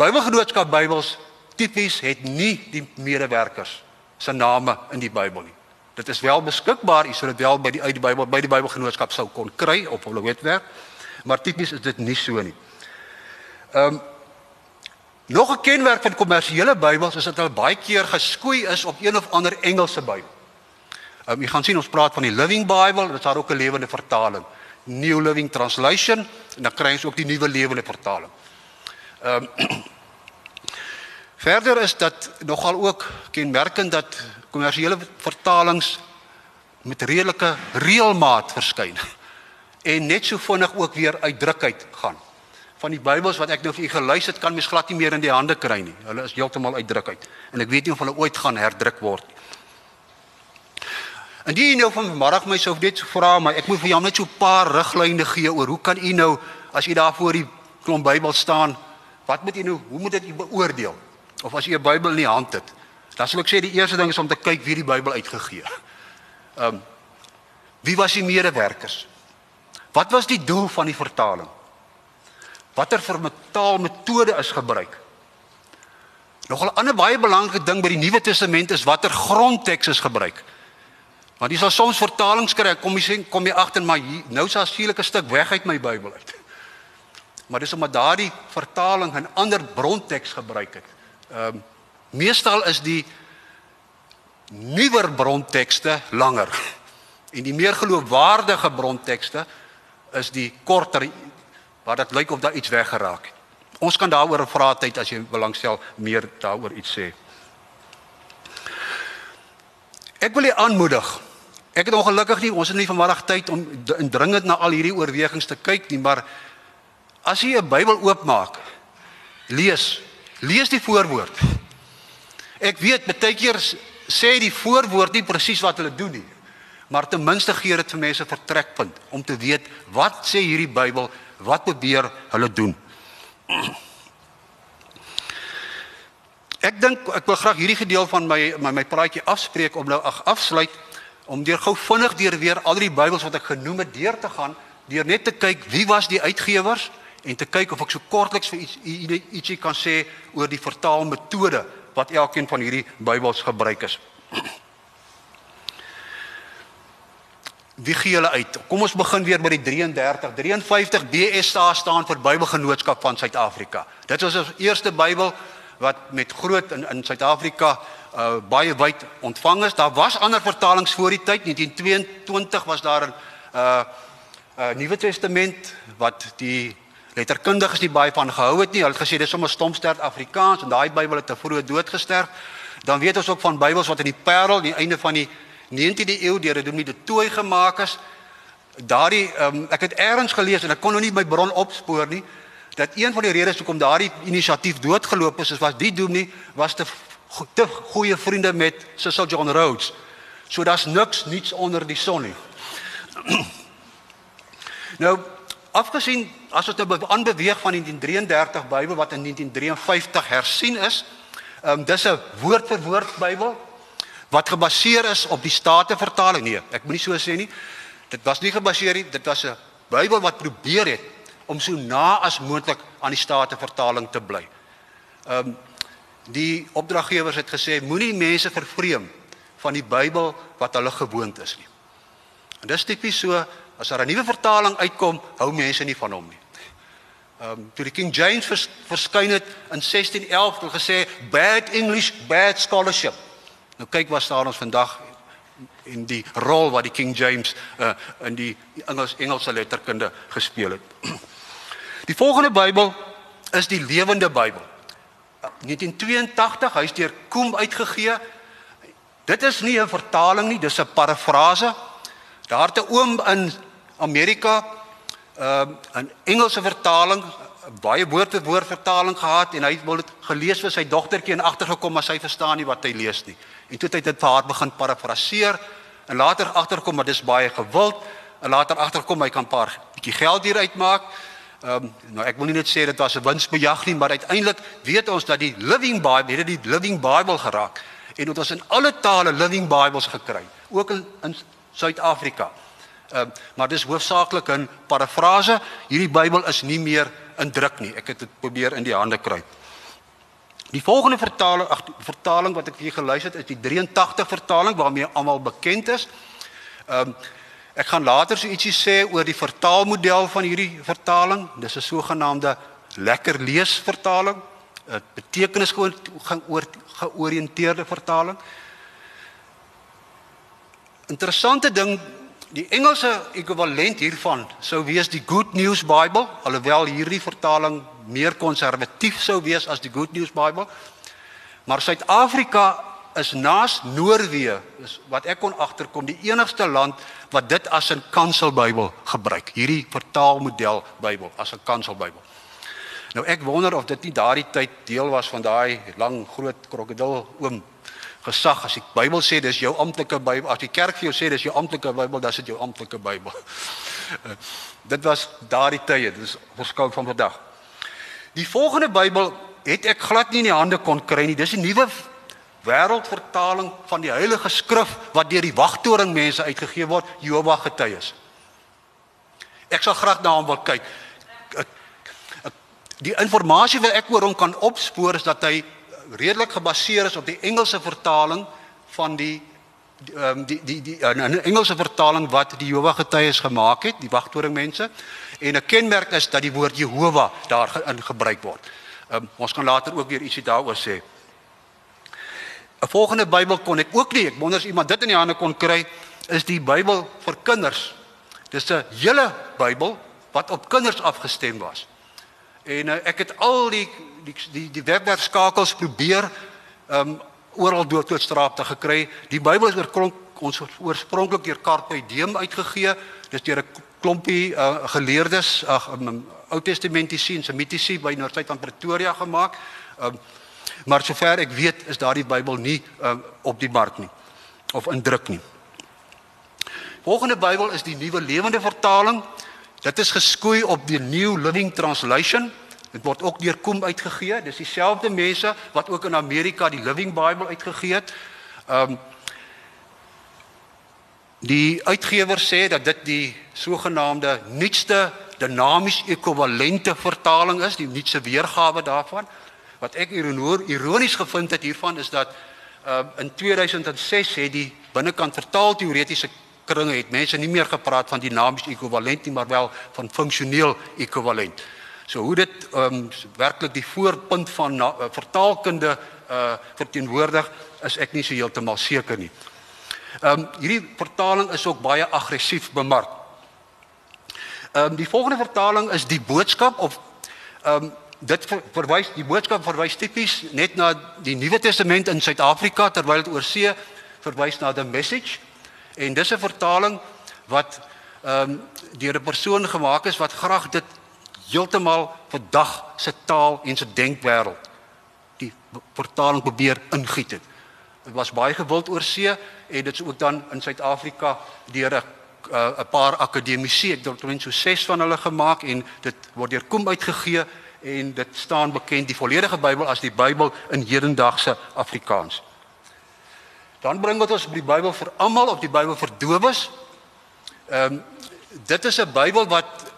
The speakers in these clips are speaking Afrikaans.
Bybelgenootskap Bybels tipies het nie die medewerkers se name in die Bybel nie. Dit is wel beskikbaar, jy sal dit wel by die uit die Bybel by die Bybelgenootskap sou kon kry op hulle webwerf, maar tipies is dit nie so nie. Ehm um, nog 'n kenmerk van kommersiële Bybels is dat hulle baie keer geskoei is op een of ander Engelse Bybel. Ehm um, jy gaan sien ons praat van die Living Bible, dit is daar ook 'n lewende vertaling. New Living Translation en dan kry ons ook die nuwe lewende vertaling. Ehm um, Verder is dat nogal ook kenmerkend dat kommersiële vertalings met redelike reëlmaat verskyn en net so vinnig ook weer uitdrukheid gaan. Van die Bybels wat ek nou vir u gelys het, kan mens glad nie meer in die hande kry nie. Hulle is heeltemal uitdrukheid en ek weet nie of hulle ooit gaan herdruk word nie. En die nou van vanmiddag my sou net so vra, maar ek moet vir jou net so 'n paar riglyne gee oor hoe kan u nou as u daar voor die klomp Bybel staan, wat moet u nou, hoe moet dit u beoordeel? Of as u 'n Bybel in die hand het, dan sal ek sê die eerste ding is om te kyk wie die Bybel uitgegee. Ehm um, wie was die medewerkers? Wat was die doel van die vertaling? Watter vertaalmetode is gebruik? Nog 'n ander baie belangrike ding by die Nuwe Testament is watter grondteks is gebruik. Want jy sal soms vertalings kry, kom jy sien, kom jy agter maar hier, nou is daar 'n skielik 'n stuk weg uit my Bybel uit. Maar dis omdat daardie vertaling 'n ander bronteks gebruik het. Ehm um, meestal is die nuwer brontekste langer en die meer geloofwaardige brontekste is die korter waar dit lyk of daar iets weggeraak het. Ons kan daaroor 'n vrae tyd as jy belangstel meer daaroor iets sê. Ek wil u aanmoedig Ek het ongelukkig nie ons het nie vanmiddag tyd om indringend na al hierdie oorwegings te kyk nie, maar as jy 'n Bybel oopmaak, lees, lees die voorwoord. Ek weet baie keer sê die voorwoord nie presies wat hulle doen nie, maar ten minste gee dit vir mense vertrekpunt om te weet wat sê hierdie Bybel, wat probeer hulle doen. Ek dink ek wil graag hierdie gedeelte van my my, my praatjie afspreek om nou ag afsluit om deur gou vinnig deur weer al die Bybels wat ek genoem het deur te gaan, deur net te kyk wie was die uitgewers en te kyk of ek so kortliks vir iets ietsie kan sê oor die vertaalmetode wat elkeen van hierdie Bybels gebruik is. Wie gee hulle uit? Kom ons begin weer by die 33 53 BSA staan vir Bybelgenootskap van Suid-Afrika. Dit was ons eerste Bybel wat met groot in in Suid-Afrika uh, baie wyd ontvang is. Daar was ander vertalings voor die tyd. 1922 was daar 'n uh, uh, Nuwe Testament wat die letterkundiges nie baie van gehou het nie. Hulle het gesê dis sommer stomsterd Afrikaans en daai Bybel het te vroeg dood gesterf. Dan weet ons ook van Bybels wat in die Parel die einde van die 19de eeu deur Dominee de Tooi gemaak is. Daardie um, ek het eers gelees en ek kon nou nie my bron opspoor nie dat een van die redes hoekom daardie inisiatief doodgeloop is, is was die dominee was te te goeie vriende met Cecil John Rhodes. So daar's niks niets onder die son nie. nou, afgesien as ons nou aanbeweeg van die 1933 Bybel wat in 1953 hersien is, ehm um, dis 'n woord vir woord Bybel wat gebaseer is op die Statenvertaling. Nee, ek moenie so sê nie. Dit was nie gebaseer nie, dit was 'n Bybel wat probeer het om so na as moontlik aan die Statenvertaling te bly. Ehm um, die opdraggewers het gesê moenie mense vervreem van die Bybel wat hulle gewoond is nie. En dis tipies so as daar 'n nuwe vertaling uitkom, hou mense nie van hom nie. Ehm um, toe die King James vers, verskyn het in 1611 het gesê bad English, bad scholarship. Nou kyk wat staan ons vandag in die rol wat die King James uh, in die Engels Engelse letterkunde gespeel het. Die volgende Bybel is die lewende Bybel. 1982, hy's deur Koem uitgegee. Dit is nie 'n vertaling nie, dis 'n parafrase. Daar het 'n oom in Amerika ehm, 'n uh, Engelse vertaling, baie woord vir woord vertaling gehad en hy het dit gelees vir sy dogtertjie en agtergekom maar sy verstaan nie wat hy lees nie. En toe het hy dit vir haar begin parafraseer en later agterkom maar dis baie gewild en later agterkom hy kan 'n paar bietjie geld hier uitmaak. Ehm um, nou ek wil nie net sê dit was 'n winsbejag nie, maar uiteindelik weet ons dat die Living Bible, het die Living Bible geraak en dit ons in alle tale Living Bibles gekry, ook in in Suid-Afrika. Ehm um, maar dis hoofsaaklik 'n parafrase. Hierdie Bybel is nie meer in druk nie. Ek het dit probeer in die hande kry. Die volgende vertaling, ag vertaling wat ek vir julle gelys het is die 83 vertaling waarmee almal bekend is. Ehm um, ek gaan later so ietsie sê oor die vertaalmodel van hierdie vertaling. Dis 'n sogenaamde lekker lees vertaling, betekenis georiënteerde vertaling. Interessante ding, die Engelse ekwivalent hiervan sou wees die Good News Bible, alhoewel hierdie vertaling meer konservatief sou wees as die Good News Bible. Maar Suid-Afrika is naas Noorwe, is wat ek kon agterkom, die enigste land wat dit as 'n kanselbybel gebruik. Hierdie vertaalmodel Bybel as 'n kanselbybel. Nou ek wonder of dit nie daardie tyd deel was van daai lang groot krokodil oom gesag as die Bybel sê dis jou amptelike Bybel, as die kerk vir jou sê dis jou amptelike Bybel, dan is dit jou amptelike Bybel. dit was daardie tye, dis verskil van vandag. Die volgende Bybel het ek glad nie in die hande kon kry nie. Dis 'n nuwe wêreldvertaling van die Heilige Skrif wat deur die wagtoring mense uitgegee word, Jehovah getuies. Ek sal graag na hom wil kyk. Die inligting wat ek oor hom kan opspoor is dat hy redelik gebaseer is op die Engelse vertaling van die ehm die die die 'n Engelse vertaling wat die Jehovah getuies gemaak het, die wagtoring mense. En 'n kenmerk is dat die woord Jehovah daarin gebruik word. Um, ons kan later ook weer ietsie daaroor sê. 'n Volgende Bybel kon ek ook nie, ek wonder as iemand dit in die hande kon kry, is die Bybel vir kinders. Dis 'n hele Bybel wat op kinders afgestem was. En uh, ek het al die die die, die webwerfskakels probeer um oral deur tot straat te gekry. Die Bybel is oor ons oorspronklik deur Carpe Diem uitgegee. Dis deur 'n klompie uh, geleerdes, ag um, Ou Testamentiese en Semitiese by Noordsuid van Pretoria gemaak. Um, maar sover ek weet is daardie Bybel nie um, op die mark nie of in druk nie. Volgende Bybel is die Nuwe Lewende Vertaling. Dit is geskoei op die New Living Translation. Dit word ook deur Kom uitgegee. Dis dieselfde mense wat ook in Amerika die Living Bible uitgegee het. Um Die uitgewer sê dat dit die sogenaamde nuutste dinamies ekwivalente vertaling is, die nuutste weergawe daarvan. Wat ek ironies gevind het hiervan is dat uh in 2006 het die binnekant vertaal teoretiese kringe het mense nie meer gepraat van dinamies ekwivalent nie, maar wel van funksioneel ekwivalent. So hoe dit um werklik die voorpunt van na, uh, vertaalkunde uh verteenwoordig is ek nie so heeltemal seker nie. Ehm um, hierdie vertaling is ook baie aggressief bemark. Ehm um, die volgende vertaling is die boodskap of ehm um, dit ver, verwys die boodskap verwys tipies net na die Nuwe Testament in Suid-Afrika terwyl dit oor see verwys na the message en dis 'n vertaling wat ehm um, deur 'n persoon gemaak is wat graag dit heeltemal vandag se taal en se denkwêreld die vertaling probeer ingiet het. Dit was baie gewild oor see en dit is ook dan in Suid-Afrika deur 'n uh, 'n paar akademici, ek dink omtrent so 6 van hulle gemaak en dit word deur Kom uitgegee en dit staan bekend die volledige Bybel as die Bybel in hedendaagse Afrikaans. Dan bring wat ons die Bybel vir almal of die Bybel vir dowes. Ehm um, dit is 'n Bybel wat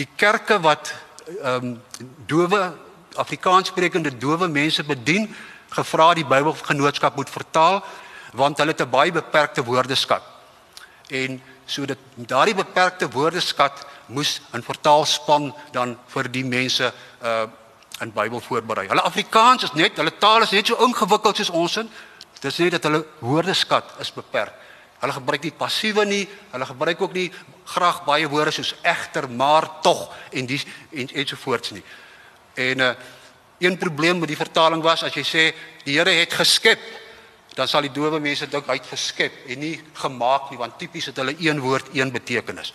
die kerke wat ehm um, dowe Afrikaanssprekende dowe mense bedien gevra die Bybelgenootskap moet vertaal want hulle het 'n baie beperkte woordeskat. En so dit daardie beperkte woordeskat moes 'n vertaalspan dan vir die mense uh in Bybel voorberei. Hulle Afrikaans is net, hulle taal is net so ingewikkeld soos ons in. Dit is net dat hulle woordeskat is beperk. Hulle gebruik nie passiewe nie, hulle gebruik ook nie graag baie woorde soos egter, maar tog en dis en ensovoorts nie. En uh Een probleem met die vertaling was as jy sê die Here het geskep, dan sal die dowe mense dink hy het geskep en nie gemaak nie, want tipies het hulle een woord een betekenis.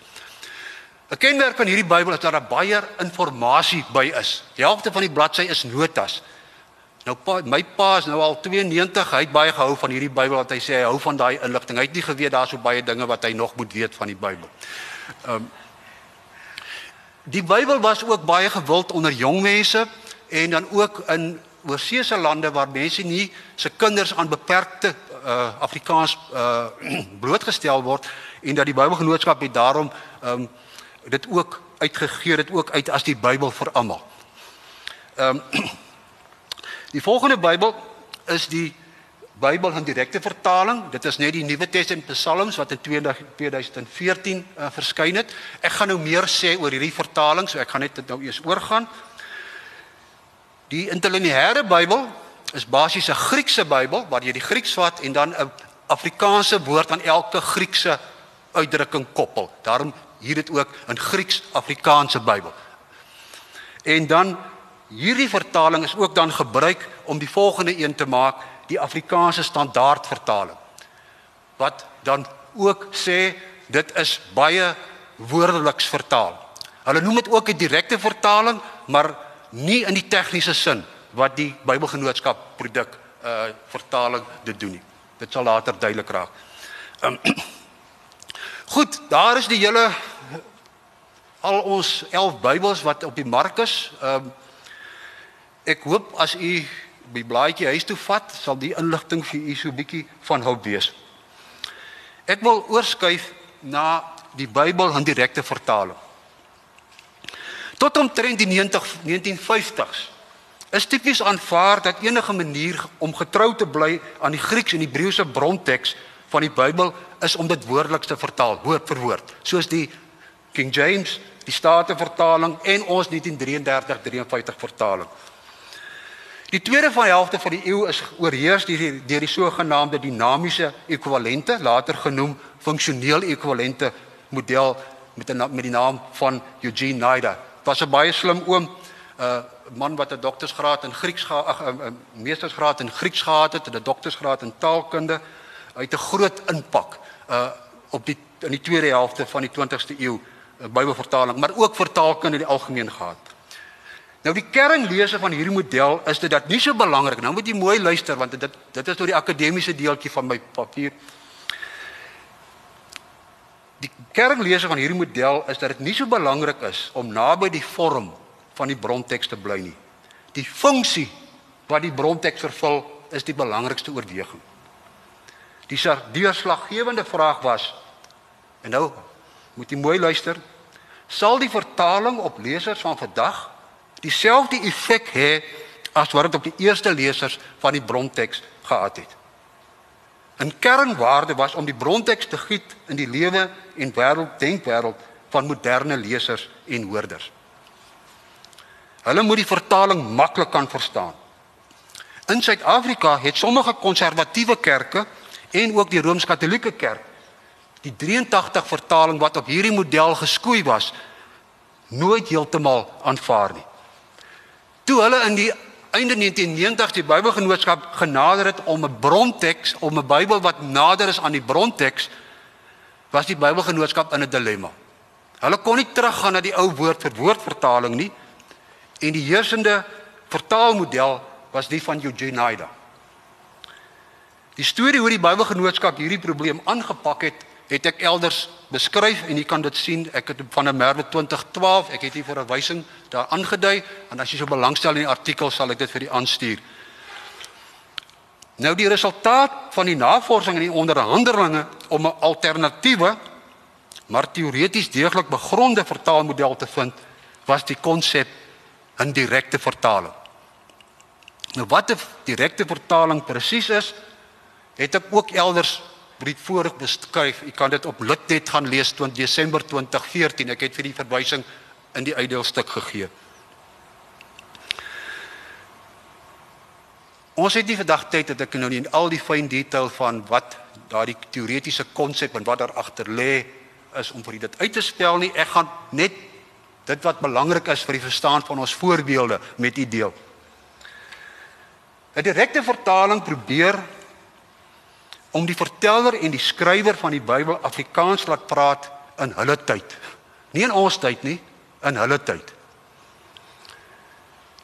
'n Kenmerk van hierdie Bybel is dat daar baie inligting by is. Die helfte van die bladsy is notas. Nou pa, my pa is nou al 92, hy het baie gehou van hierdie Bybel wat hy sê hy hou van daai inligting. Hy het nie geweet daar's so baie dinge wat hy nog moet weet van die Bybel. Ehm um, Die Bybel was ook baie gewild onder jong mense en dan ook in oorseese lande waar mense nie se kinders aan beperkte uh, Afrikaans uh, blootgestel word en dat die Bybelgenootskap het daarom um, dit ook uitgegee dit ook uit as die Bybel vir almal. Ehm um, Die volgende Bybel is die Bybel in direkte vertaling. Dit is net die Nuwe Testament Psalms wat in 2014 uh, verskyn het. Ek gaan nou meer sê oor hierdie vertaling, so ek gaan net dit nou eers oorgaan. Die interlineêre Bybel is basies 'n Griekse Bybel waar jy die Grieks vat en dan 'n Afrikaanse woord aan elke Griekse uitdrukking koppel. Daarom hier dit ook in Grieks-Afrikaanse Bybel. En dan hierdie vertaling is ook dan gebruik om die volgende een te maak, die Afrikaanse standaard vertaling. Wat dan ook sê dit is baie woordeliks vertaal. Hulle noem dit ook 'n direkte vertaling, maar nie in die tegniese sin wat die Bybelgenootskap produk uh vertaling dit doen nie. Dit sal later duidelik raak. Um, goed, daar is die hele al ons 11 Bybels wat op die mark is. Um ek hoop as u die blaadjie huis toe vat, sal die inligting vir u so bietjie van hulp wees. Ek wil oorskuif na die Bybel in direkte vertaling. Tot omtrent die 90 1950s is tipies aanvaar dat enige manier om getrou te bly aan die Grieks en Hebreëse bronteks van die Bybel is om dit woordeliks te vertaal, woord vir woord, soos die King James, die Statenvertaling en ons 1933-53 vertaling. Die tweede van die helfte van die eeu is oorheers deur die, die, die sogenaamde dinamiese ekwivalente, later genoem funksioneel ekwivalente model met 'n met die naam van Eugene Nida. Was 'n baie slim oom, 'n uh, man wat 'n doktorsgraad in Grieks ag 'n meestersgraad in Grieks gehad het, 'n doktorsgraad in taalkunde. Hy het 'n groot impak uh op die in die tweede helfte van die 20ste eeu uh, Bybelvertaling, maar ook vertaalkunde in die algemeen gehad. Nou die kernlese van hierdie model is dit dat nie so belangrik. Nou moet jy mooi luister want dit dit is nou die akademiese deeltjie van my papier. Die kernlese van hierdie model is dat dit nie so belangrik is om naby die vorm van die bronteks te bly nie. Die funksie wat die bronteks vervul is die belangrikste oorweging. Die deurslaggewende vraag was en nou moet jy mooi luister, sal die vertaling op lesers van vandag dieselfde effek hê as wat dit op die eerste lesers van die bronteks gehad het. 'n Kernwaarde was om die bronteks te giet in die lewe en wêreld denkwêreld van moderne lesers en hoorders. Hulle moet die vertaling maklik kan verstaan. In Suid-Afrika het sommige konservatiewe kerke en ook die Rooms-Katolieke Kerk die 83 vertaling wat op hierdie model geskoei was nooit heeltemal aanvaar nie. Toe hulle in die einde 1990 die Bybelgenootskap genader het om 'n bronteks, om 'n Bybel wat nader is aan die bronteks, was die Bybelgenootskap in 'n dilemma. Hulle kon nie teruggaan na die ou woord vir woord vertaling nie en die heersende vertaalmodel was die van Eugene Nida. Die storie hoe die Bybelgenootskap hierdie probleem aangepak het, het ek elders beskryf en jy kan dit sien ek het van 'n Merwe 2012 ek het hier vir 'n wysing daar aangedui en as jy so belangstel in die artikel sal ek dit vir u aanstuur. Nou die resultaat van die navorsing en die onderhandelinge om 'n alternatiewe maar teoreties deeglik begronde vertaalmodel te vind was die konsep in direkte vertaling. Nou wat 'n direkte vertaling presies is, het ek ook elders brief voor beskryf. U kan dit op Litnet gaan lees 20 Desember 2014. Ek het vir die verwysing in die uitdeelstuk gegee. Ons het nie vandag tyd dat ek nou in al die fyn detail van wat daardie teoretiese konsep en wat daar agter lê is om vir dit uit te spel nie. Ek gaan net dit wat belangrik is vir die verstaan van ons voorbeelde met u deel. 'n Direkte vertaling probeer om die verteller en die skrywer van die Bybel Afrikaans laat praat in hulle tyd. Nie in ons tyd nie, in hulle tyd.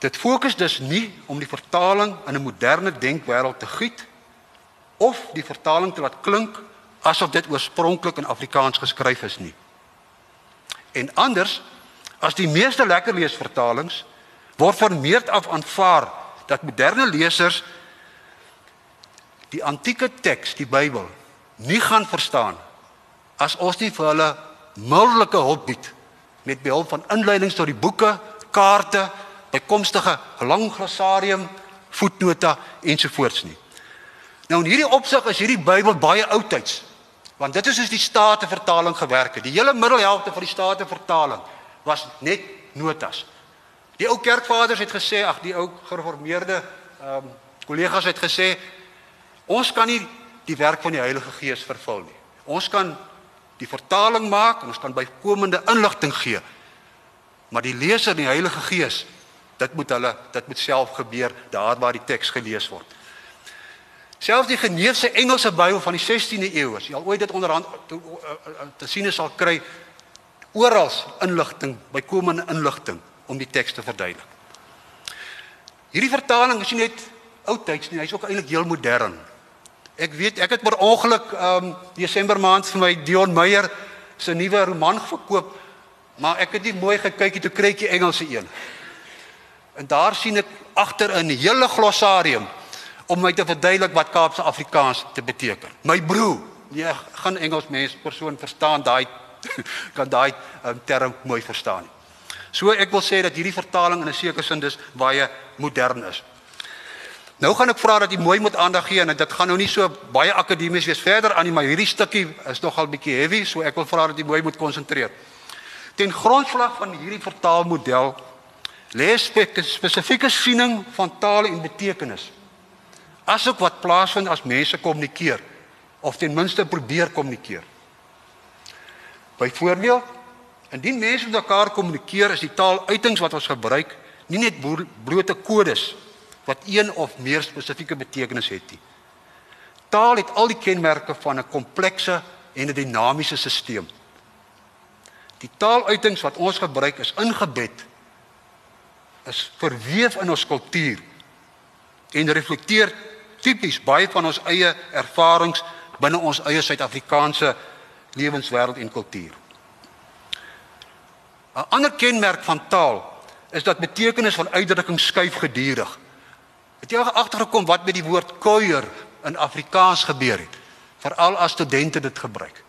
Dit fokus dus nie om die vertaling in 'n moderne denkwêreld te giet of die vertaling te laat klink asof dit oorspronklik in Afrikaans geskryf is nie. En anders as die meeste lekker leesvertalings word van meerd af aanvaar dat moderne lesers die antieke teks, die Bybel, nie gaan verstaan as ons nie vir hulle middellike hulp bied met behulp van inleidings tot die boeke, kaarte, bykomstige lang glosarium, voetnota ensovoorts nie. Nou in hierdie opsig is hierdie Bybel baie oudtyds. Want dit is soos die Statenvertaling gewerk het. Die hele middelhelfte van die Statenvertaling was net notas. Die ou kerkvaders het gesê, ag die ou gereformeerde ehm um, kollegas het gesê ons kan nie die werk van die Heilige Gees vervul nie. Ons kan die vertaling maak en ons kan bykomende inligting gee. Maar die leser, die Heilige Gees, dit moet hulle dit moet self gebeur daar waar die teks gelees word. Selfs die geneese Engelse Bybel van die 16de eeu, as jy al ooit dit onderhand te, te sien sal kry, oral inligting, bykomende inligting om die teks te verduidelik. Hierdie vertaling is nie net oudtyds nie, hy's ook eintlik heel modern. Ek weet ek het per ongeluk um Desember maand vir my Dion Meyer se nuwe roman verkoop, maar ek het nie mooi gekyk nie toe kry ek die Engelse een. En daar sien ek agter 'n hele glossarium om my te verduidelik wat Kaapse Afrikaans te beteken. My broer, jy gaan Engels mens persoon verstaan daai kan daai um, term mooi verstaan. So ek wil sê dat hierdie vertaling in 'n sekere sin dis baie modern is. Nou gaan ek vra dat jy mooi moet aandag gee en dit gaan nou nie so baie akademies wees verder aan nie, maar hierdie stukkie is nogal bietjie heavy, so ek wil vra dat jy mooi moet konsentreer. Ten grondslag van hierdie vertaalmodel lê spesifieke siening van taal en betekenis. Asook wat plaasvind as mense kommunikeer of ten minste probeer kommunikeer. Byvoorbeeld, indien mense met mekaar kommunikeer, is die taaluitings wat ons gebruik nie net blote kodes wat een of meer spesifieke betekenis het nie. Taal het al die kenmerke van 'n komplekse en 'n dinamiese stelsel. Die taaluitings wat ons gebruik is ingebed is verweef in ons kultuur en reflekteer tipies baie van ons eie ervarings binne ons eie Suid-Afrikaanse lewenswêreld en kultuur. 'n Ander kenmerk van taal is dat betekenis van uitdrukking skuif gedurig. Het jy agtergekom wat met die woord kuier in Afrikaans gebeur het? Veral as studente dit gebruik.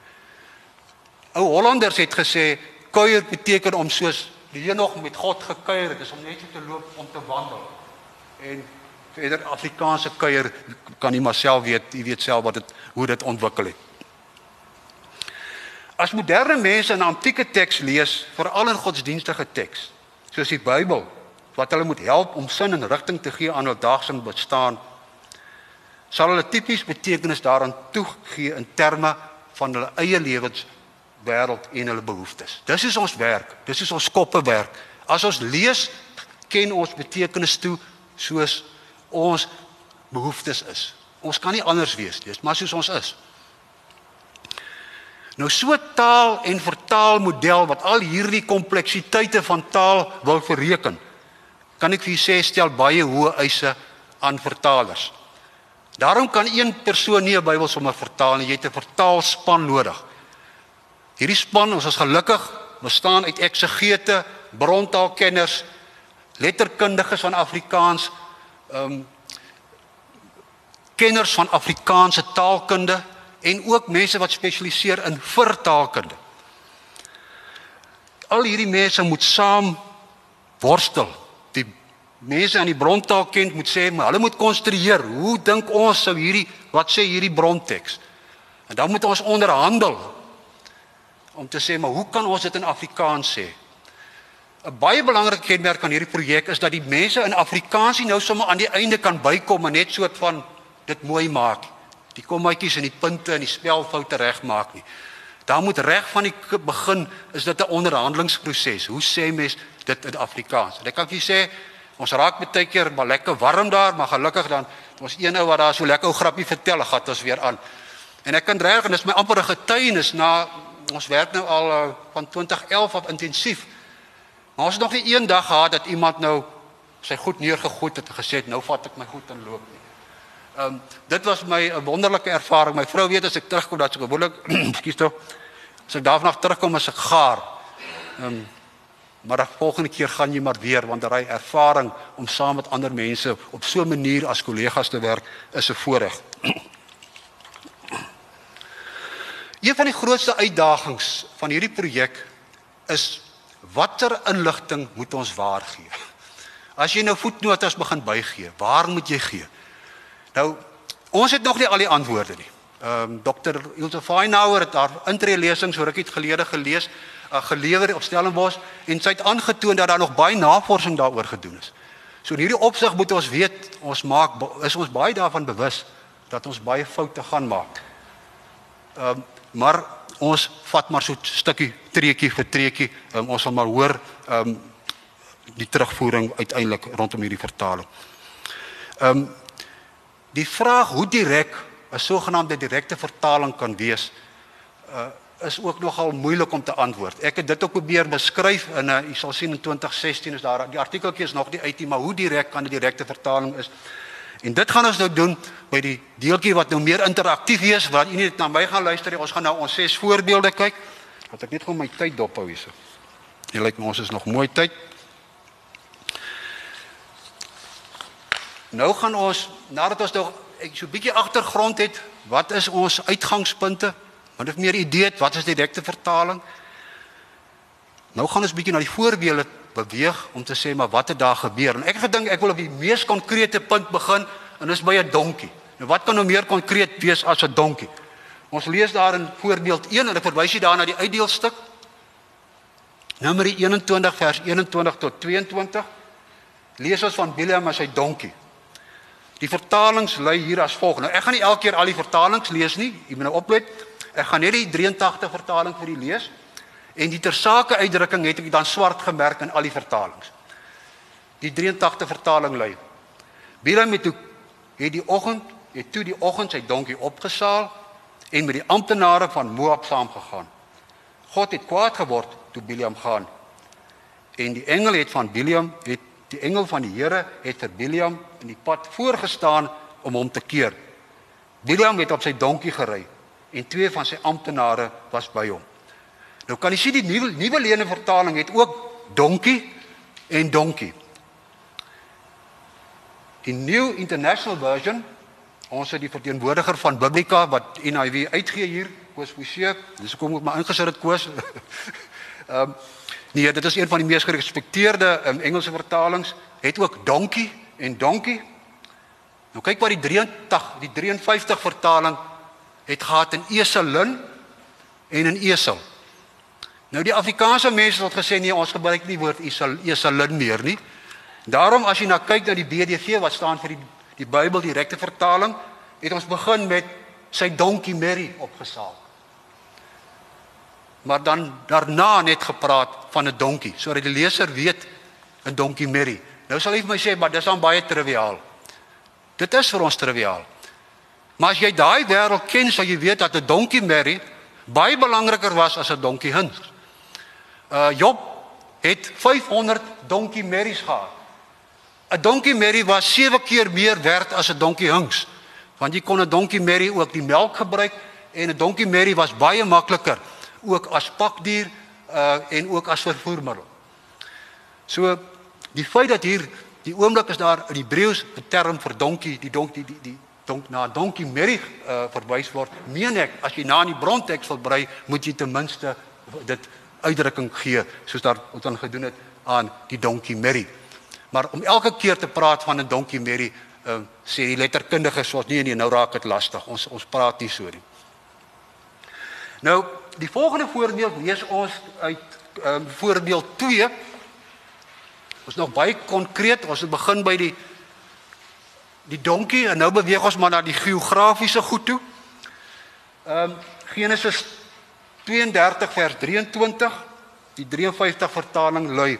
Ou Hollanders het gesê kuier beteken om soos die nog met God gekuier het, is om net so te loop om te wandel. En verder Afrikaanse kuier kan jy maar self weet, jy weet self wat dit hoe dit ontwikkel het. As moderne mense 'n antieke teks lees, veral in godsdienstige teks, soos die Bybel, wat hulle moet help om sin en rigting te gee aan hul daagse bestaan sal hulle tipies betekenis daaraan toegee in terme van hulle eie lewens wêreld en hulle behoeftes. Dis is ons werk, dis is ons koppe werk. As ons lees, ken ons betekenis toe soos ons behoeftes is. Ons kan nie anders wees nie, dis maar soos ons is. Nou so taal en vertaalmodel wat al hierdie kompleksiteite van taal wil bereken kan ek vir u sê stel baie hoë eise aan vertalers. Daarom kan een persoon nie 'n Bybel sommer vertaal nie, jy het 'n vertaalspan nodig. Hierdie span, ons is gelukkig, bestaan uit eksegete, brontaalkenners, letterkundiges van Afrikaans, ehm um, kenners van Afrikaanse taalkunde en ook mense wat spesialiseer in vertaalkunde. Al hierdie mense moet saam worstel mense aan die brontaal ken moet sê maar hulle moet konstrueer hoe dink ons sou hierdie wat sê hierdie bronteks en dan moet ons onderhandel om te sê maar hoe kan ons dit in Afrikaans sê? 'n baie belangrike kenmerk aan hierdie projek is dat die mense in Afrikaans nie nou sommer aan die einde kan bykom en net soort van dit mooi maak die kommaatjies en die punte en die spelfoute regmaak nie. Daar moet reg van die begin is dit 'n onderhandelingsproses hoe sê mens dit in Afrikaans? En ek kan vir sê Ons raak baie keer maar lekker warm daar, maar gelukkig dan ons een ou wat daar so lekker ou grappie vertel, gaan ons weer aan. En ek kan reg en dis my amper 'n getuienis na ons werk nou al uh, van 2011 af intensief. Maar ons het nog nie een dag gehad dat iemand nou sy goed neergegooi het en gesê het nou vat ek my goed en loop nie. Ehm um, dit was my 'n wonderlike ervaring. My vrou weet as ek terugkom dat sy gewoonlik, ekskuus tog, as ek daarvan terugkom as ek gaar. Ehm um, Maar die volgende keer gaan jy maar weer want daai ervaring om saam met ander mense op so 'n manier as kollegas te werk is 'n voorreg. Een van die grootste uitdagings van hierdie projek is watter inligting moet ons waargee? As jy nou voetnotas begin bygee, waar moet jy gee? Nou ons het nog nie al die antwoorde nie. Ehm um, Dr. Ilse Feinauer het haar intree lesings so rukkie gelede gelees, gelewer op Stellenbosch en sy het aangetoon dat daar nog baie navorsing daaroor gedoen is. So in hierdie opsig moet ons weet, ons maak is ons baie daarvan bewus dat ons baie foute gaan maak. Ehm um, maar ons vat maar so 'n stukkie treetjie vir treetjie. Um, ons sal maar hoor ehm um, die terugvoering uiteindelik rondom hierdie vertaling. Ehm um, die vraag hoe direk 'n sogenaamde direkte vertaling kan wees uh is ook nogal moeilik om te antwoord. Ek het dit ook probeer beskryf in 'n uh, jy sal sien in 2016 is daar die artikeltjie is nog nie uit nie, maar hoe direk kan 'n direkte vertaling is? En dit gaan ons nou doen by die deeltjie wat nou meer interaktief is, waar u net na my gaan luister ons gaan nou ons ses voorbeelde kyk. Wat ek net gou my tyd dophou hierso. Jy lyk ons is nog mooi tyd. Nou gaan ons nadat ons nog so 'n bietjie agtergrond het, wat is ons uitgangspunte? Want ek meer idee het wat is die direkte vertaling? Nou gaan ons bietjie na die voorbeelde beweeg om te sê maar wat het daar gebeur? En ek gedink ek wil op die mees konkrete punt begin en dis by 'n donkie. Nou wat kan nou meer konkreet wees as 'n donkie? Ons lees daar in voorbeeld 1 en ek verwys jy daar na die uitdeelstuk. Numeri 21 vers 21 tot 22. Lees ons van Biljam en sy donkie. Die vertalings lui hier as volg. Nou ek gaan nie elke keer al die vertalings lees nie. Jy moet nou oplet. Ek gaan net die 83 vertaling vir u lees. En die tersake uitdrukking het ek dan swart gemerk in al die vertalings. Die 83 vertaling lui: Bilam het toe het die oggend het toe die oggend sy donkie opgesaal en met die amptenare van Moab saamgegaan. God het kwaad geword toe Bilam gaan. En die engel het van Bilam het die engel van die Here het vir Bilam in die pad voorgestaan om hom te keer. Bilam het op sy donkie gery en twee van sy amptenare was by hom. Nou kan jy sien die nuwe nuwe lene vertaling het ook donkie en donkie. Die New International Version, ons het die verteenwoordiger van Biblika wat NIV uitgee hier, Koos Forsie, dis kom ek maar ingesit het Koos. Ehm um, nee, dit is een van die mees gerespekteerde um, Engelse vertalings, het ook donkie en donkie. Nou kyk wat die 83, die 53 vertaling het gehad in eselin en in esel. Nou die Afrikaanse mense het gesê nee, ons gebruik nie woord eselin meer nie. Daarom as jy na kyk na die BDV wat staan vir die die Bybel direkte vertaling, het ons begin met sy donkie Mary opgesaal. Maar dan daarna net gepraat van 'n donkie sodat die leser weet 'n donkie Mary. Nou sal hy vir my sê, maar dis dan baie triviaal. Dit is vir ons triviaal. Maar as jy daai wêreld ken, sal jy weet dat 'n donkie Mary baie belangriker was as 'n donkie Hans uh Job het 500 donkie merries gehad. 'n Donkie merrie was 7 keer meer werd as 'n donkie hinks. Want jy kon 'n donkie merrie ook die melk gebruik en 'n donkie merrie was baie makliker ook as pakdier uh en ook as vervoermiddel. So die feit dat hier die oomblik is daar in Hebreëus 'n term vir donkie, die donkie die die donk na donkie merrie uh verwys word. Meen ek as jy na in die bronteks wil brei, moet jy ten minste dit uitdrukking gee soos daar wat dan gedoen het aan die donkie Mary. Maar om elke keer te praat van 'n donkie Mary, ehm uh, sê die letterkundige soos nee nee, nou raak dit lastig. Ons ons praat nie so nie. Nou, die volgende voorbeeld lees ons uit ehm um, voorbeeld 2. Ons nog baie konkreet, ons begin by die die donkie en nou beweeg ons maar na die geografiese goed toe. Ehm um, Genesis 32 vers 23 die 53 vertaling lui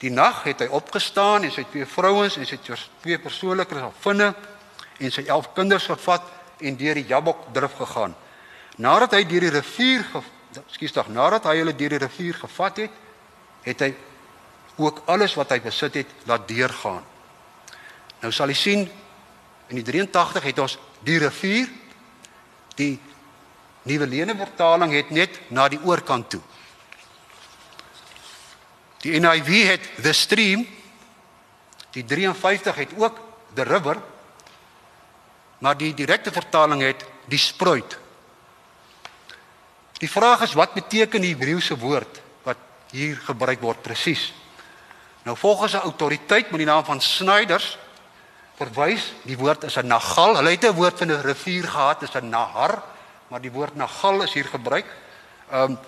Die nag het hy opgestaan en sy twee vrouens en sy twee persoonlike gevinne en sy 11 kinders gevat en deur die Jabok drif gegaan. Nadat hy deur die rivier ekskuus tog nadat hy hulle deur die rivier gevat het, het hy ook alles wat hy besit het laat deurgaan. Nou sal jy sien in die 83 het ons die rivier die Nuwe Lene vertaling het net na die oorkant toe. Die NIV het the stream. Die 53 het ook the river. Maar die direkte vertaling het die spruit. Die vraag is wat beteken die Hebreëse woord wat hier gebruik word presies? Nou volgens 'n autoriteit met die naam van Snyders verwys die woord is 'n nagal. Hulle het 'n woord van 'n rivier gehad, is 'n nahar, maar die woord nagal is hier gebruik. Um,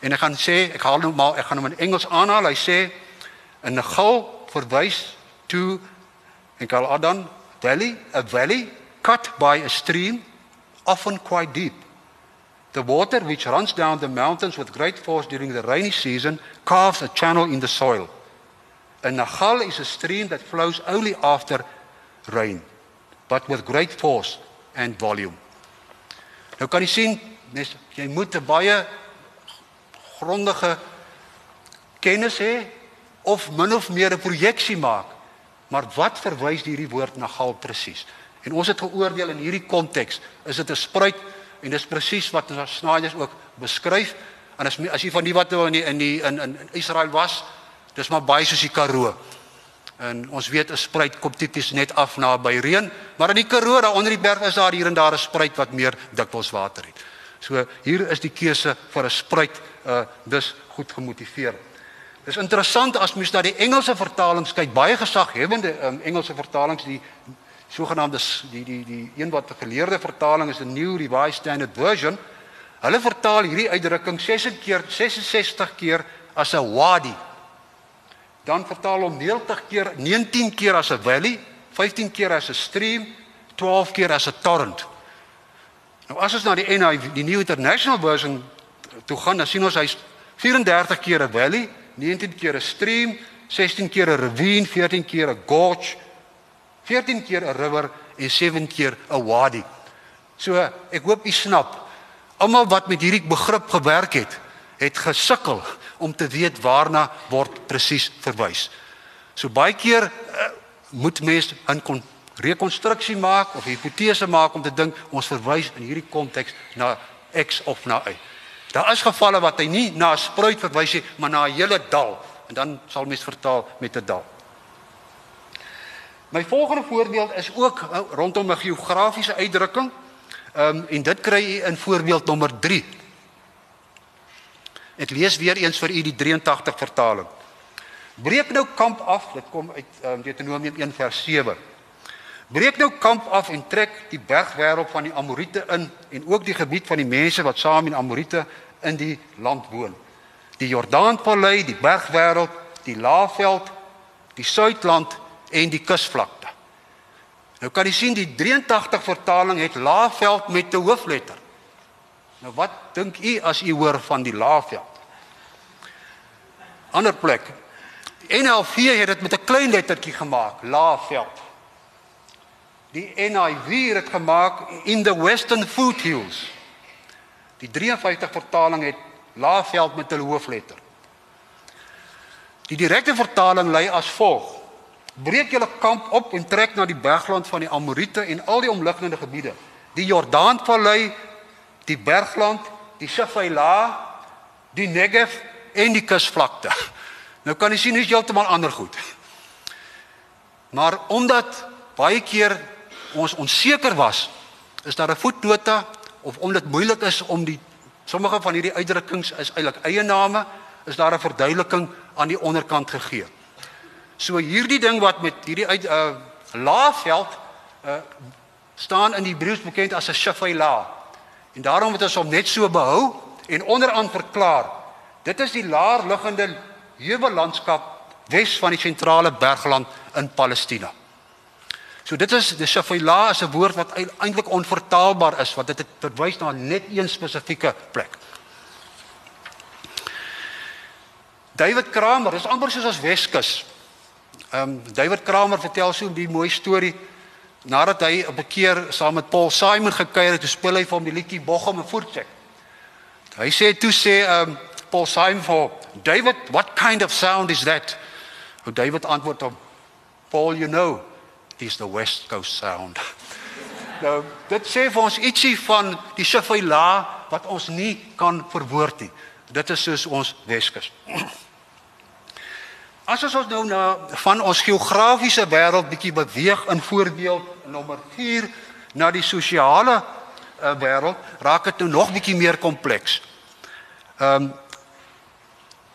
en ek gaan sê, ek haal nou maar ek gaan hom in Engels aanhaal. Hy sê 'n nagal verwys to en kal Adan valley, a valley cut by a stream often quite deep. The water which runs down the mountains with great force during the rainy season carves a channel in the soil. A nagal is a stream that flows only after rain, but with great force and volume. Nou kan jy sien, mens jy moet 'n baie grondige kennis hê of min of meer 'n projeksie maak. Maar wat verwys hierdie woord nagal presies? En ons het geoordeel in hierdie konteks, is dit 'n spruit en dis presies wat ons Snyders ook beskryf. En as as jy van die wat nou in die, in die in in Israel was, dis maar baie soos die Karoo. En ons weet 'n spruit kom tipies net af na by reën, maar in die Karoo daar onder die berg is daar hier en daar 'n spruit wat meer dikwels water het. So hier is die keuse vir 'n spruit uh dis goed gemotiveer. Dis interessant as mens na die Engelse vertalings kyk, baie gesaghebende um, Engelse vertalings die sogenaamde die die die een wat 'n geleerde vertaling is 'n New Revised Standard Version. Hulle vertaal hierdie uitdrukking 66 keer 66 keer as 'n wadi. Dan vertaal hom 90 keer 19 keer as 'n valley, 15 keer as 'n stream, 12 keer as 'n torrent. Nou as ons na die NIV, die New International Version toe gaan, dan sien ons hy's 34 keer 'n valley, 19 keer 'n stream, 16 keer 'n ravine, 14 keer 'n gorge 14 keer 'n river en 7 keer 'n wadi. So ek hoop u snap. Almal wat met hierdie begrip gewerk het, het gesukkel om te weet waarna word presies verwys. So baie keer uh, moet mens 'n kon rekonstruksie maak of hipotese maak om te dink ons verwys in hierdie konteks na X of na Y. Daar is gevalle wat hy nie na 'n spruit verwys nie, maar na 'n hele dal en dan sal mens vertaal met 'n dal. My volgende voorbeeld is ook uh, rondom 'n geografiese uitdrukking. Ehm um, en dit kry u in voorbeeld nommer 3. Ek lees weer eens vir u die 83 vertaling. Breek nou kamp af, dit kom uit um, Deuteronomium 1 vers 7. Breek nou kamp af en trek die bergwêreld van die Amorite in en ook die gebied van die mense wat saam met die Amorite in die land woon. Die Jordaanvallei, die bergwêreld, die Laagveld, die Suidland en die kusvlakte. Nou kan jy sien die 83 vertaling het Laagveld met 'n hoofletter. Nou wat dink u as u hoor van die Laagveld? Ander plek. NLV het dit met 'n klein lettertjie gemaak, Laagveld. Die NIV het dit gemaak in the Western Foothills. Die 53 vertaling het Laagveld met 'n hoofletter. Die direkte vertaling lui as volg: breek julle kamp op en trek na die bergland van die Amorite en al die omliggende gebiede. Die Jordaanvallei, die bergland, die Shafaila, die Negev en die kusvlakte. Nou kan jy sien hoe is heeltemal ander goed. Maar omdat baie keer ons onseker was, is daar 'n voetnota of omdat moeilik is om die sommige van hierdie uitdrukkings is eintlik eie name, is daar 'n verduideliking aan die onderkant gegee. So hierdie ding wat met hierdie uit uh laafveld uh staan in die Hebreëus bekend as 'n shafela. En daarom het ons hom net so behou en onderaan verklaar. Dit is die laer liggende heuwellandskap wes van die sentrale bergland in Palestina. So dit is die shafela is 'n woord wat eintlik onvertaalbaar is want dit verwys na net een spesifieke plek. David Kramer, dis amper soos as Weskus. Ehm um, David Kramer vertel so 'n mooi storie nadat hy op 'n keer saam met Paul Simon gekuier het, speel hy vir hom die liedjie Bochum en Voortcheck. Hy sê toe sê um, Paul Simon vir David, "What kind of sound is that?" En David antwoord hom, "Paul, you know, it is the West Coast sound." nou, dit sê vir ons ietsie van die Shafila wat ons nie kan verwoord nie. Dit is soos ons Weskus. As ons nou na van ons geografiese wêreld bietjie beweeg in voorbeeld nommer 4 na die sosiale uh, wêreld, raak dit nou nog bietjie meer kompleks. Ehm um,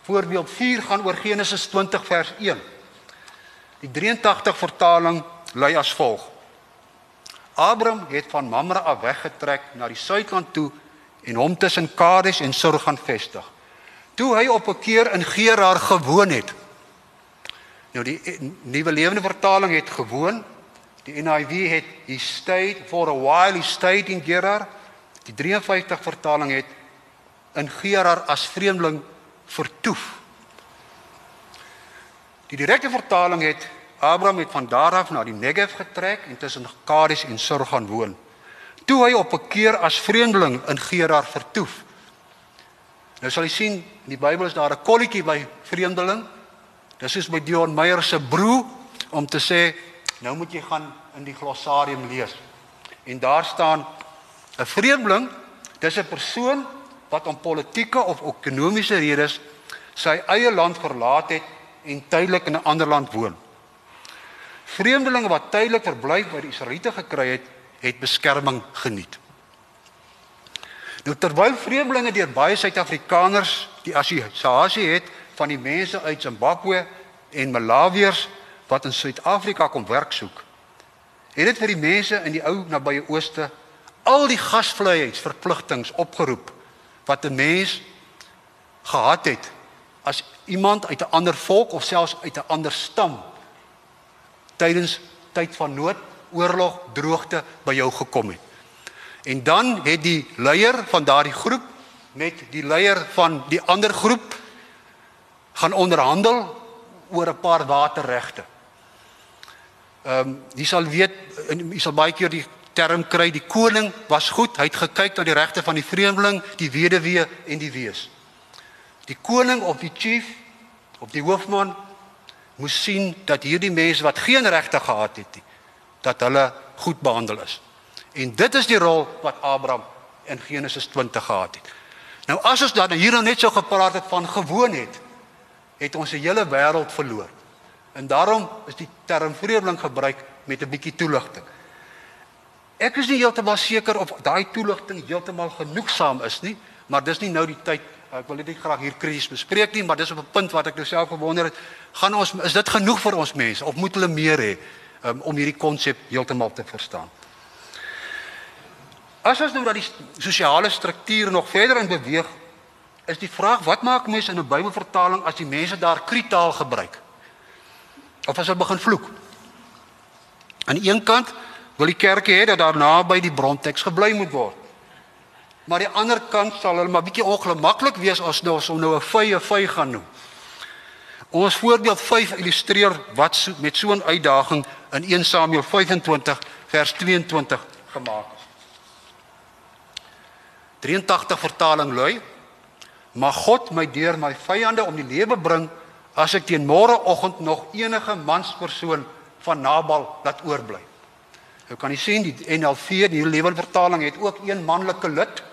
Voorbeeld 4 gaan oor Genesis 20 vers 1. Die 83 vertaling lui as volg: Abraham het van Mamre af weggetrek na die suidland toe en hom tussen Kades en Sur gaan vestig. Toe hy op 'n keer in Gerar gewoon het. Nou die nuwe lewende vertaling het gewoon. Die NIV het he stayed for a while he stayed in Gerar. Die 53 vertaling het in Gerar as vreemdeling vertoef. Die direkte vertaling het Abraham het van daar af na die Negev getrek en tussen Kades en Sur gaan woon. Toe hy op 'n keer as vreemdeling in Gerar vertoef. Nou sal jy sien in die Bybel is daar 'n kolletjie by vreemdeling. Dis soos by Dion Meyer se broer om te sê nou moet jy gaan in die glossarium lees. En daar staan 'n vreemdeling, dis 'n persoon wat om politieke of ekonomiese redes sy eie land verlaat het en tydelik in 'n ander land woon. Vreemdelinge wat tydelik verblyf by die Israeliete gekry het, het beskerming geniet. Nou terwyl vreemdelinge deur baie Suid-Afrikaners die assosiasie het van die mense uit Zimbabwe en Malawiërs wat in Suid-Afrika kom werk soek, het dit vir die mense in die ou nabye ooste al die gasvryheidsverpligtinge opgeroep wat 'n mens gehad het as iemand uit 'n ander volk of selfs uit 'n ander stam tydens tyd van nood, oorlog, droogte by jou gekom het. En dan het die leier van daardie groep met die leier van die ander groep gaan onderhandel oor 'n paar waterregte. Ehm um, jy sal weet jy sal baie keer die term kry die koning was goed, hy het gekyk na die regte van die vreemdeling, die weduwee en die wees. Die koning of die chief of die hoofman moes sien dat hierdie mense wat geen regte gehad het nie, dat hulle goed behandel is. En dit is die rol wat Abraham in Genesis 20 gehad het. Nou as ons dan hier nou net so gepraat het van gewoon het, het ons die hele wêreld verloor. En daarom is die term vreemdeling gebruik met 'n bietjie toeligting. Ek is nie heeltemal seker of daai toeligting heeltemal genoegsaam is nie, maar dis nie nou die tyd ek wil dit nie graag hier krities bespreek nie, maar dis op 'n punt wat ek nou self gewonder het, gaan ons is dit genoeg vir ons mense of moet hulle meer hê um, om hierdie konsep heeltemal te verstaan? As ons nou dat die sosiale struktuur nog verder in beweeg, is die vraag wat maak mense in 'n Bybelvertaling as die mense daar kritaal gebruik? Of as hulle begin vloek? Aan die een kant wil die kerk hê dat daar naby die bronteks gebly moet word. Maar aan die ander kant sal hulle maar bietjie ongemaklik wees as nou ons nou 'n vye vye gaan noem. Ons voorbeeld 5 illustreer wat so, met so 'n uitdaging in 1 Samuel 25 vers 22 gemaak is. 83 vertaling lui: Mag God my deur my vyande om die lewe bring as ek teen môreoggend nog enige manspersoon van Nabal laat oorbly. Jy kan nie sien die NLV, die lewende vertaling het ook een manlike lid.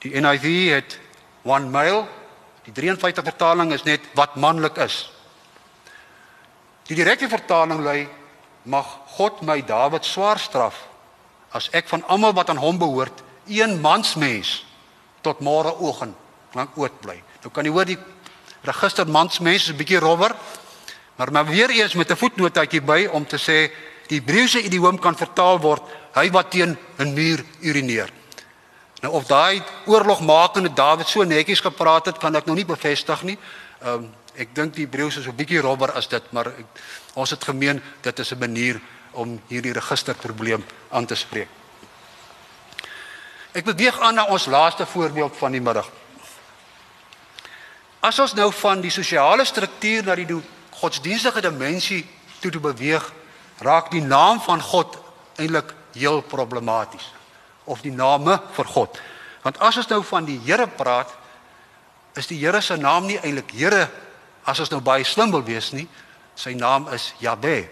Die NIV het one male Die 53 vertaling is net wat manlik is. Die direkte vertaling lui mag God my Dawid swaar straf as ek van almal wat aan hom behoort een mansmens tot môreoggend lank oud bly. Nou kan jy hoor die register mansmens is 'n bietjie rowwer. Maar maar weer eens met 'n voetnotaatjie by om te sê die Hebreëse idioom kan vertaal word hy wat teen 'n muur urineer. Nou of daai oorlogmakende Dawid so netjies gepraat het, kan ek nou nie bevestig nie. Ehm um, ek dink die Hebreëus is 'n bietjie robber as dit, maar ek, ons het gemeen dit is 'n manier om hierdie registerprobleem aan te spreek. Ek beweeg aan na ons laaste voorbeeld van die middag. As ons nou van die sosiale struktuur na die godsdienstige dimensie toe te beweeg, raak die naam van God eintlik heel problematies of die name vir God. Want as ons nou van die Here praat, is die Here se naam nie eintlik Here as ons nou baie slim wil wees nie. Sy naam is Jahwe.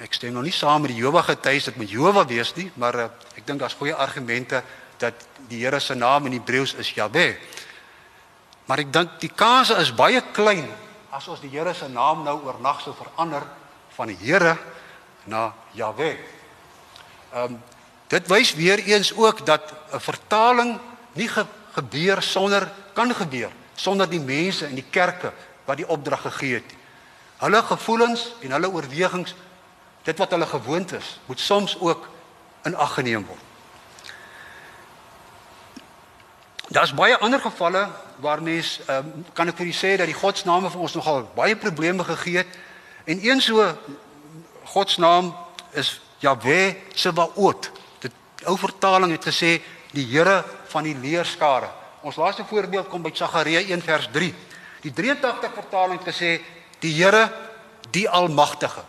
Ek stem nog nie saam met die Jehovah getuies dit moet Jehovah wees nie, maar uh, ek dink daar's goeie argumente dat die Here se naam in Hebreëus is Jahwe. Maar ek dink die kans is baie klein as ons die Here se naam nou oornag sou verander van die Here na Jahwe. Ehm um, Dit wys weer eens ook dat 'n vertaling nie ge gebeur sonder kan gebeur sonder die mense en die kerke wat die opdrag gegee het. Hulle gevoelens en hulle oorwegings, dit wat hulle gewoond is, moet soms ook in ag geneem word. Daar's baie ander gevalle waar mens um, kan ek vir u sê dat die godsname vir ons nogal baie probleme gegee het. En een so godsnaam is Jahwe Sebaot. Dit ou vertaling het gesê die Here van die leerskare. Ons laaste voorbeeld kom by Sagaria 1 vers 3. Die 83 vertaling het gesê die Here die Almagtige.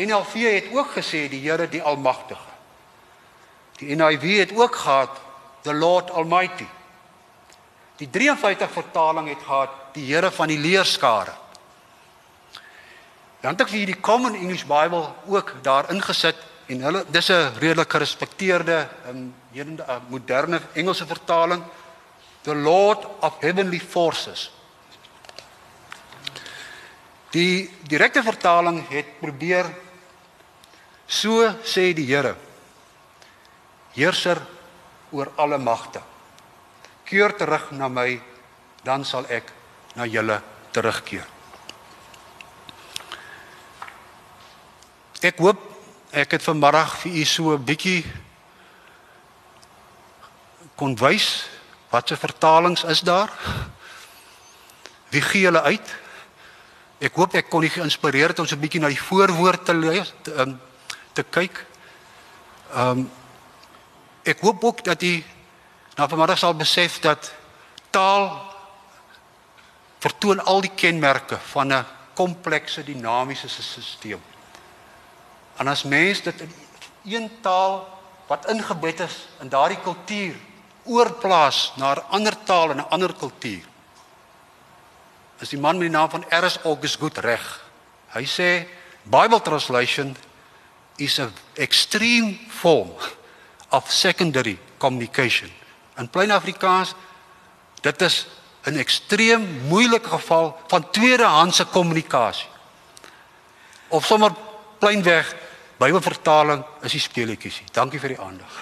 NLV het ook gesê die Here die Almagtige. Die NIV het ook gehad the Lord Almighty. Die 53 vertaling het gehad die Here van die leerskare. Dan het ek vir die Common English Bible ook daar ingesit en hulle dis 'n redelik gerespekteerde um, uh, moderne Engelse vertaling the Lord of Heavenly Forces. Die direkte vertaling het probeer so sê die Here heerser oor alle magte. Keer terug na my, dan sal ek na julle terugkeer. Ek hoop ek het vanmiddag vir u so 'n bietjie kon wys wat se vertalings is daar. Wie gee hulle uit? Ek hoop ek kon u geïnspireer het om so 'n bietjie na die voorwoord te lees, te, um, te kyk. Ehm um, ek hoop ook dat u nou vanmiddag sal besef dat taal vertoon al die kenmerke van 'n komplekse dinamiese stelsel. En as mens dit in een taal wat ingebed is in daardie kultuur oorplaas na 'n ander taal en 'n ander kultuur. Is die man met die naam van R.S. August goed reg? Hy sê Bible translation is 'n extreme form of secondary communication. In plain Afrikaans dit is 'n ekstreem moeilike geval van tweedehandse kommunikasie. Of sommer plainweg Bybelvertaling is die speletjies. Dankie vir die aandag.